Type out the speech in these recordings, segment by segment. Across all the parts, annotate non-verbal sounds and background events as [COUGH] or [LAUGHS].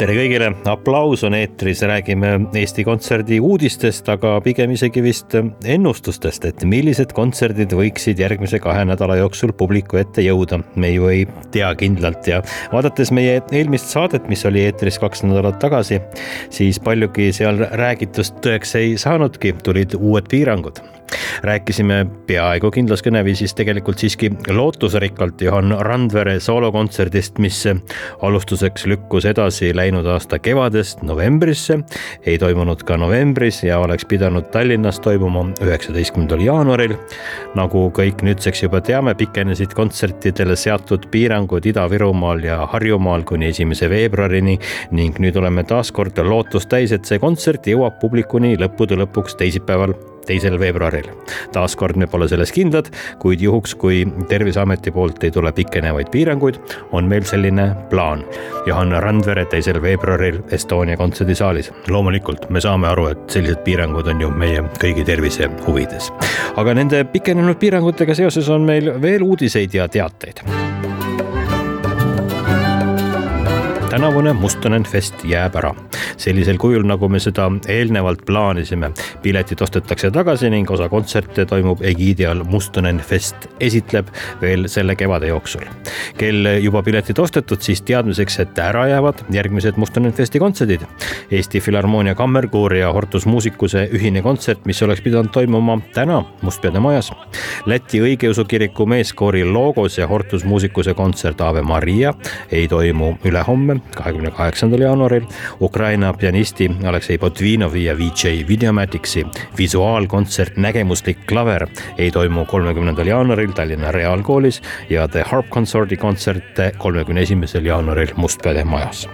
tere kõigile, aplaus on eetris, räägime Eesti Kontserdi uudistest, aga pigem isegi vist ennustustest, et millised kontserdid võiksid järgmise kahe nädala jooksul publiku ette jõuda. me ju ei tea kindlalt ja vaadates meie eelmist saadet, mis oli eetris kaks nädalat tagasi, siis paljugi seal räägitust tõeks ei saanudki, tulid uued piirangud rääkisime peaaegu kindlas kõneviisis tegelikult siiski lootusrikkalt Johan Randvere soolokontserdist, mis alustuseks lükkus edasi läinud aasta kevadest novembrisse. ei toimunud ka novembris ja oleks pidanud Tallinnas toimuma üheksateistkümnendal jaanuaril. nagu kõik nüüdseks juba teame, pikenesid kontsertidele seatud piirangud Ida-Virumaal ja Harjumaal kuni esimese veebruarini ning nüüd oleme taas kord lootust täis, et see kontsert jõuab publikuni lõppude lõpuks teisipäeval teisel veebruaril. taaskord me pole selles kindlad, kuid juhuks, kui Terviseameti poolt ei tule pikenevaid piiranguid, on meil selline plaan. Johanna Randvere teisel veebruaril Estonia kontserdisaalis. loomulikult me saame aru, et sellised piirangud on ju meie kõigi tervise huvides. aga nende pikenenud piirangutega seoses on meil veel uudiseid ja teateid tänavune Mustonen Fest jääb ära sellisel kujul, nagu me seda eelnevalt plaanisime. piletid ostetakse tagasi ning osa kontserte toimub egiidi all Mustonen Fest esitleb veel selle kevade jooksul. kel juba piletid ostetud, siis teadmiseks, et ära jäävad järgmised Mustonen Festi kontserdid. Eesti Filharmoonia Kammerkoor ja Hortus Muusikuse ühine kontsert, mis oleks pidanud toimuma täna Mustpeade majas. Läti õigeusu kiriku meeskoori Logos ja Hortus Muusikuse kontsert Ave Maria ei toimu ülehomme kahekümne kaheksandal jaanuaril. Ukraina pianisti Aleksei Botvinovi ja VJ Videomatixi visuaalkontsert Nägemuslik klaver ei toimu kolmekümnendal jaanuaril Tallinna Reaalkoolis ja The Harp Consorti kontsert kolmekümne esimesel jaanuaril Mustpeade majas.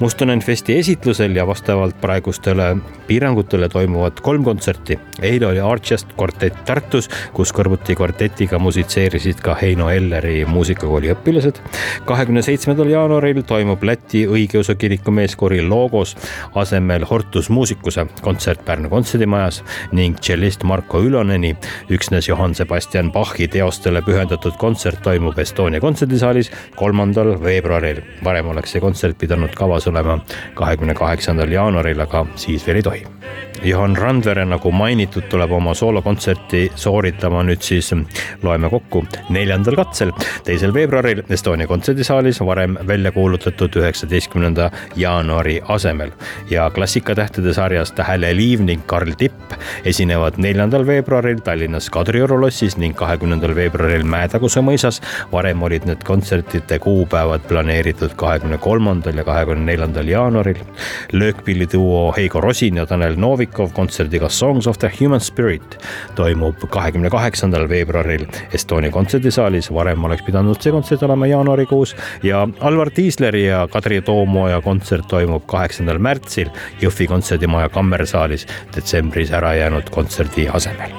Mustonen Festi esitlusel ja vastavalt praegustele piirangutele toimuvad kolm kontserti. eile oli Archest kvartett Tartus, kus kõrvuti kvartetiga musitseerisid ka Heino Elleri muusikakooli õpilased. kahekümne seitsmendal jaanuaril toimub Läti Läti õigeusu kiriku meeskoori Logos asemel Hortus Musicuse kontsert Pärnu kontserdimajas ning tšellist Marko Üloneni üksnes Johann Sebastian Bachi teostele pühendatud kontsert toimub Estonia kontserdisaalis kolmandal veebruaril. varem oleks see kontsert pidanud kavas olema kahekümne kaheksandal jaanuaril, aga siis veel ei tohi. Johan Randvere, nagu mainitud, tuleb oma soolokontserti sooritama nüüd siis, loeme kokku, neljandal katsel, teisel veebruaril Estonia kontserdisaalis varem välja kuulutatud üheksa üheksateistkümnenda jaanuari asemel ja klassikatähtede sarjas Tähele Liiv ning Karl Tipp esinevad neljandal veebruaril Tallinnas Kadrioru lossis ning kahekümnendal veebruaril Mäetaguse mõisas. varem olid need kontsertide kuupäevad planeeritud kahekümne kolmandal ja kahekümne neljandal jaanuaril. löökpilliduo Heigo Rosin ja Tanel Novikov kontserdiga Songs of the Human Spirit toimub kahekümne kaheksandal veebruaril Estonia kontserdisaalis, varem oleks pidanud see kontsert olema jaanuarikuus ja Alvar Tiisleri ja Kadri Kadri Toomoja kontsert toimub kaheksandal märtsil Jõhvi kontserdimaja kammersaalis detsembris ära jäänud kontserdi asemel.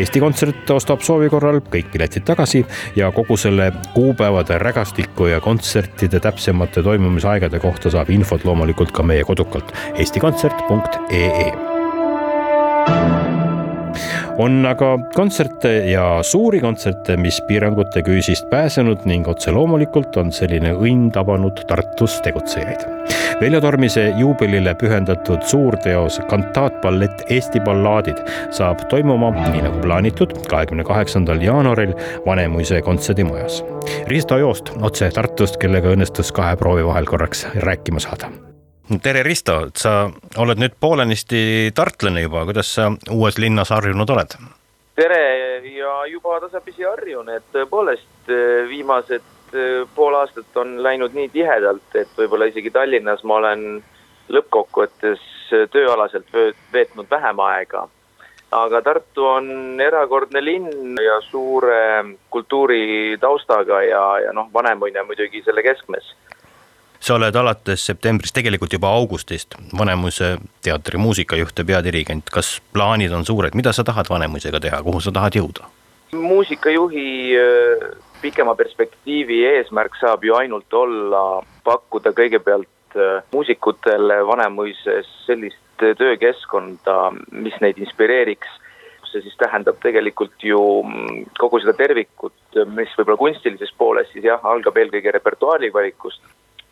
Eesti Kontsert ostab soovi korral kõik piletid tagasi ja kogu selle kuupäevade rägastiku ja kontsertide täpsemate toimumisaegade kohta saab infot loomulikult ka meie kodukalt eestikontsert.ee on aga kontserte ja suuri kontserte, mis piirangute küüsist pääsenud ning otse loomulikult on selline õnn tabanud Tartus tegutsejaid. Veljo Tormise juubelile pühendatud suurteos kantaatballett Eesti ballaadid saab toimuma, nii nagu plaanitud, kahekümne kaheksandal jaanuaril Vanemuise kontserdimajas. Risto Joost otse Tartust, kellega õnnestus kahe proovi vahel korraks rääkima saada tere, Risto, sa oled nüüd poolenisti tartlane juba, kuidas sa uues linnas harjunud oled? tere ja juba tasapisi harjun, et tõepoolest eh, viimased eh, pool aastat on läinud nii tihedalt, et võib-olla isegi Tallinnas ma olen lõppkokkuvõttes tööalaselt veetnud vähem aega. aga Tartu on erakordne linn ja suure kultuuritaustaga ja, ja noh, Vanemuine muidugi selle keskmes sa oled alates septembrist, tegelikult juba augustist Vanemuise teatri muusikajuht ja peadirigent, kas plaanid on suured, mida sa tahad Vanemuisega teha, kuhu sa tahad jõuda? muusikajuhi äh, pikema perspektiivi eesmärk saab ju ainult olla pakkuda kõigepealt äh, muusikutele Vanemuises sellist töökeskkonda, mis neid inspireeriks. see siis tähendab tegelikult ju mm, kogu seda tervikut, mis võib-olla kunstilises pooles siis jah, algab eelkõige repertuaari valikust.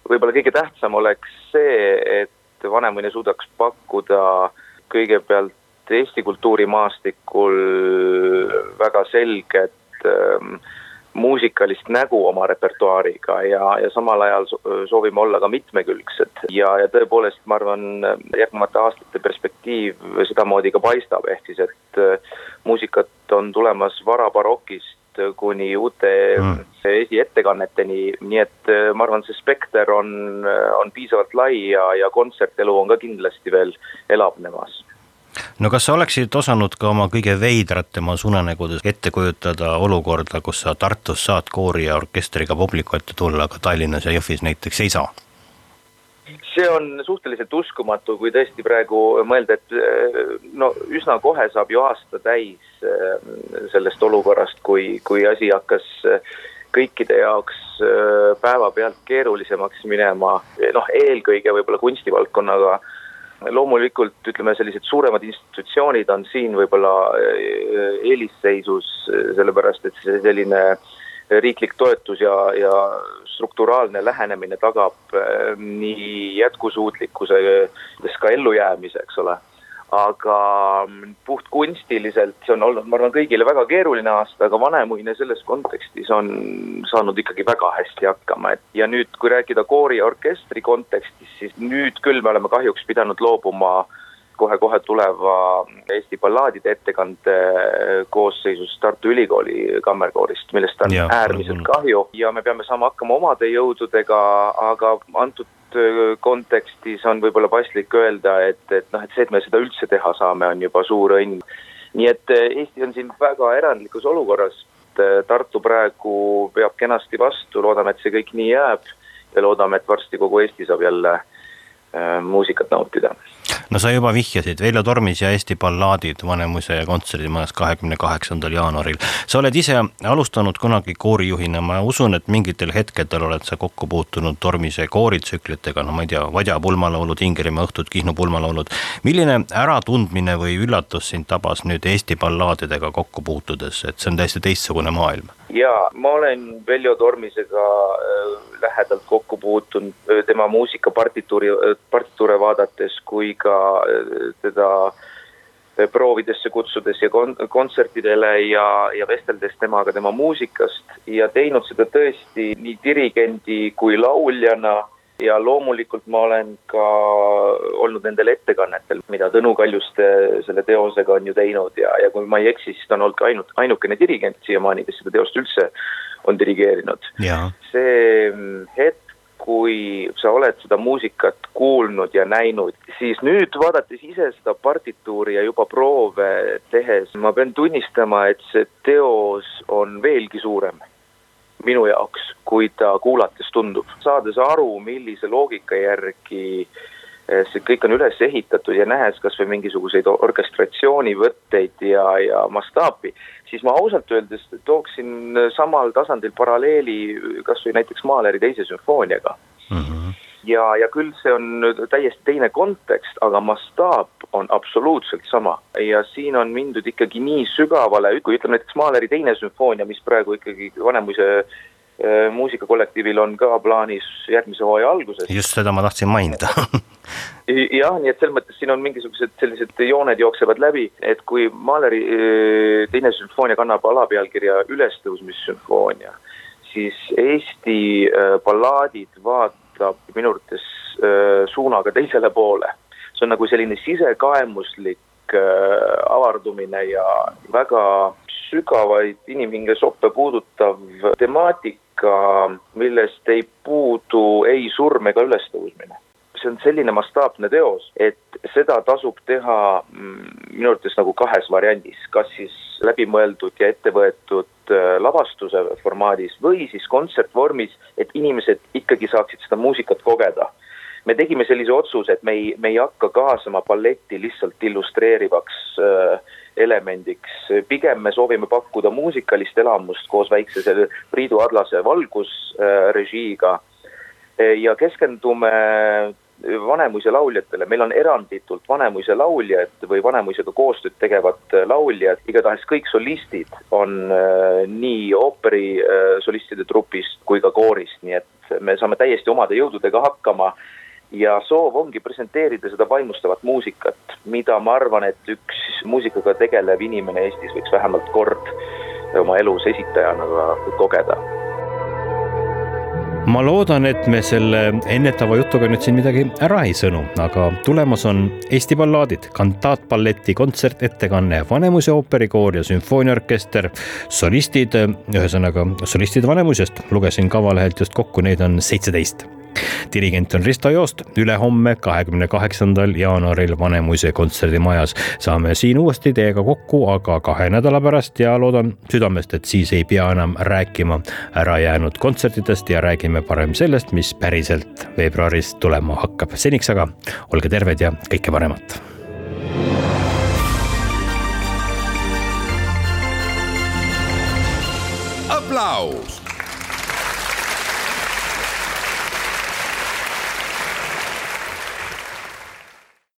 Võib-olla kõige tähtsam oleks see, et Vanemuine suudaks pakkuda kõigepealt Eesti kultuurimaastikul väga selget ähm, muusikalist nägu oma repertuaariga ja, ja samal ajal soovime olla ka mitmekülgsed ja, ja tõepoolest, ma arvan, järgnevate aastate perspektiiv sedamoodi ka paistab, ehk siis, et äh, muusikat on tulemas varabarokist kuni uute mm. Esiettekanneteni, nii et äh, ma arvan, see spekter on, on piisavalt lai ja, ja kontsertelu on ka kindlasti veel elavnemas no kas sa oleksid osanud ka oma kõige veidratemas unenägudes ette kujutada olukorda, kus sa Tartus saad koori ja orkestriga publiku ette tulla, aga Tallinnas ja Jõhvis näiteks ei saa? see on suhteliselt uskumatu, kui tõesti praegu mõelda, et eh, no üsna kohe saab ju aasta täis sellest olukorrast, kui, kui asi hakkas kõikide jaoks päevapealt keerulisemaks minema, noh, eelkõige võib-olla kunstivaldkonnaga. Loomulikult ütleme, sellised suuremad institutsioonid on siin võib-olla eelisseisus, sellepärast et see selline riiklik toetus ja, ja strukturaalne lähenemine tagab nii jätkusuutlikkuse, ka ellujäämise, eks ole aga puhtkunstiliselt see on olnud, ma arvan, kõigile väga keeruline aasta, aga Vanemuine selles kontekstis on saanud ikkagi väga hästi hakkama, et ja nüüd, kui rääkida koori ja orkestri kontekstis, siis nüüd küll me oleme kahjuks pidanud loobuma kohe-kohe tuleva Eesti ballaadide ettekande koosseisus Tartu Ülikooli kammerkoorist, millest on ja, äärmiselt kahju. Ja me peame saama hakkama omade jõududega, aga antud Äh, kontekstis on võib-olla paslik öelda, et, et noh, et see, et me seda üldse teha saame, on juba suur õnn. nii et äh, Eesti on siin väga erandlikus olukorras, äh, Tartu praegu peab kenasti vastu, loodame, et see kõik nii jääb ja loodame, et varsti kogu Eesti saab jälle äh, muusikat nautida no sa juba vihjasid Veljo Tormis ja Eesti ballaadid Vanemuise kontserdimajas kahekümne kaheksandal jaanuaril. sa oled ise alustanud kunagi koorijuhina, ma usun, et mingitel hetkedel oled sa kokku puutunud Tormise kooritsüklitega, no ma ei tea, Vadja pulmalaulud, Ingerimaa õhtud, Kihnu pulmalaulud. milline äratundmine või üllatus sind tabas nüüd Eesti ballaadidega kokku puutudes, et see on täiesti teistsugune maailm? Jaa, ma olen Veljo Tormisega äh, lähedalt kokku puutunud äh, tema muusikapartituuri, äh, partituure vaadates kui ka teda proovidesse kutsudes ja kon-, kontsertidele ja, ja vesteldes temaga tema muusikast ja teinud seda tõesti nii dirigendi kui lauljana ja loomulikult ma olen ka olnud nendel ettekannetel, mida Tõnu Kaljuste selle teosega on ju teinud ja, ja kui ma ei eksi, siis ta on olnud ka ainult, ainukene dirigent siiamaani, kes seda teost üldse on dirigeerinud. see hetk, kui sa oled seda muusikat kuulnud ja näinud, siis nüüd vaadates ise seda partituuri ja juba proove tehes, ma pean tunnistama, et see teos on veelgi suurem minu jaoks, kui ta kuulates tundub. saades aru, millise loogika järgi eh, see kõik on üles ehitatud ja nähes kas või mingisuguseid orkestratsioonivõtteid ja, ja mastaapi, siis ma ausalt öeldes tooksin samal tasandil paralleeli kas või näiteks Mahleri teise sümfooniaga mm. -hmm ja, ja küll see on täiesti teine kontekst, aga mastaap on absoluutselt sama. ja siin on mindud ikkagi nii sügavale, kui ütleme näiteks Mahleri teine sümfoonia, mis praegu ikkagi Vanemuise äh, muusikakollektiivil on ka plaanis järgmise hooaja alguses. just seda ma tahtsin mainida [LAUGHS] jah, nii et selles mõttes siin on mingisugused sellised jooned jooksevad läbi, et kui Mahleri äh, teine sümfoonia kannab alapealkirja Ülestõusmissümfoonia, siis Eesti äh, ballaadid vaat-, võtab minu arvates äh, suunaga teisele poole. see on nagu selline sisekaemuslik äh, avardumine ja väga sügavaid inimhinge soppe puudutav temaatika, millest ei puudu ei surm ega ülestõusmine see on selline mastaapne teos, et seda tasub teha mm, minu arvates nagu kahes variandis, kas siis läbimõeldud ja ettevõetud äh, lavastuse formaadis või siis kontsertvormis, et inimesed ikkagi saaksid seda muusikat kogeda. Me tegime sellise otsuse, et me ei, me ei hakka kaasama balletti lihtsalt illustreerivaks äh, elemendiks, pigem me soovime pakkuda muusikalist elamust koos väikse selle Priidu Adlase valgusrežiiga. Äh, ja keskendume Vanemuise lauljatele, meil on eranditult Vanemuise lauljad või Vanemuisega koostööd tegevad lauljad, igatahes kõik solistid on äh, nii ooperi äh, solistide trupist kui ka koorist, nii et me saame täiesti omade jõududega hakkama. Ja soov ongi presenteerida seda vaimustavat muusikat, mida ma arvan, et üks muusikaga tegelev inimene Eestis võiks vähemalt kord oma elus esitajana ka kogeda ma loodan, et me selle ennetava jutuga nüüd siin midagi ära ei sõnu, aga tulemas on Eesti ballaadid, kantaatballeti kontsertettekanne, Vanemuise ooperikoor ja sümfooniaorkester, solistid, ühesõnaga solistid Vanemuisest, lugesin kavalehelt just kokku, neid on seitseteist dirigent on Risto Joost, ülehomme, kahekümne kaheksandal jaanuaril Vanemuise kontserdimajas. saame siin uuesti teiega kokku, aga kahe nädala pärast ja loodan südamest, et siis ei pea enam rääkima ärajäänud kontsertidest ja räägime parem sellest, mis päriselt veebruaris tulema hakkab. seniks aga olge terved ja kõike paremat. aplaus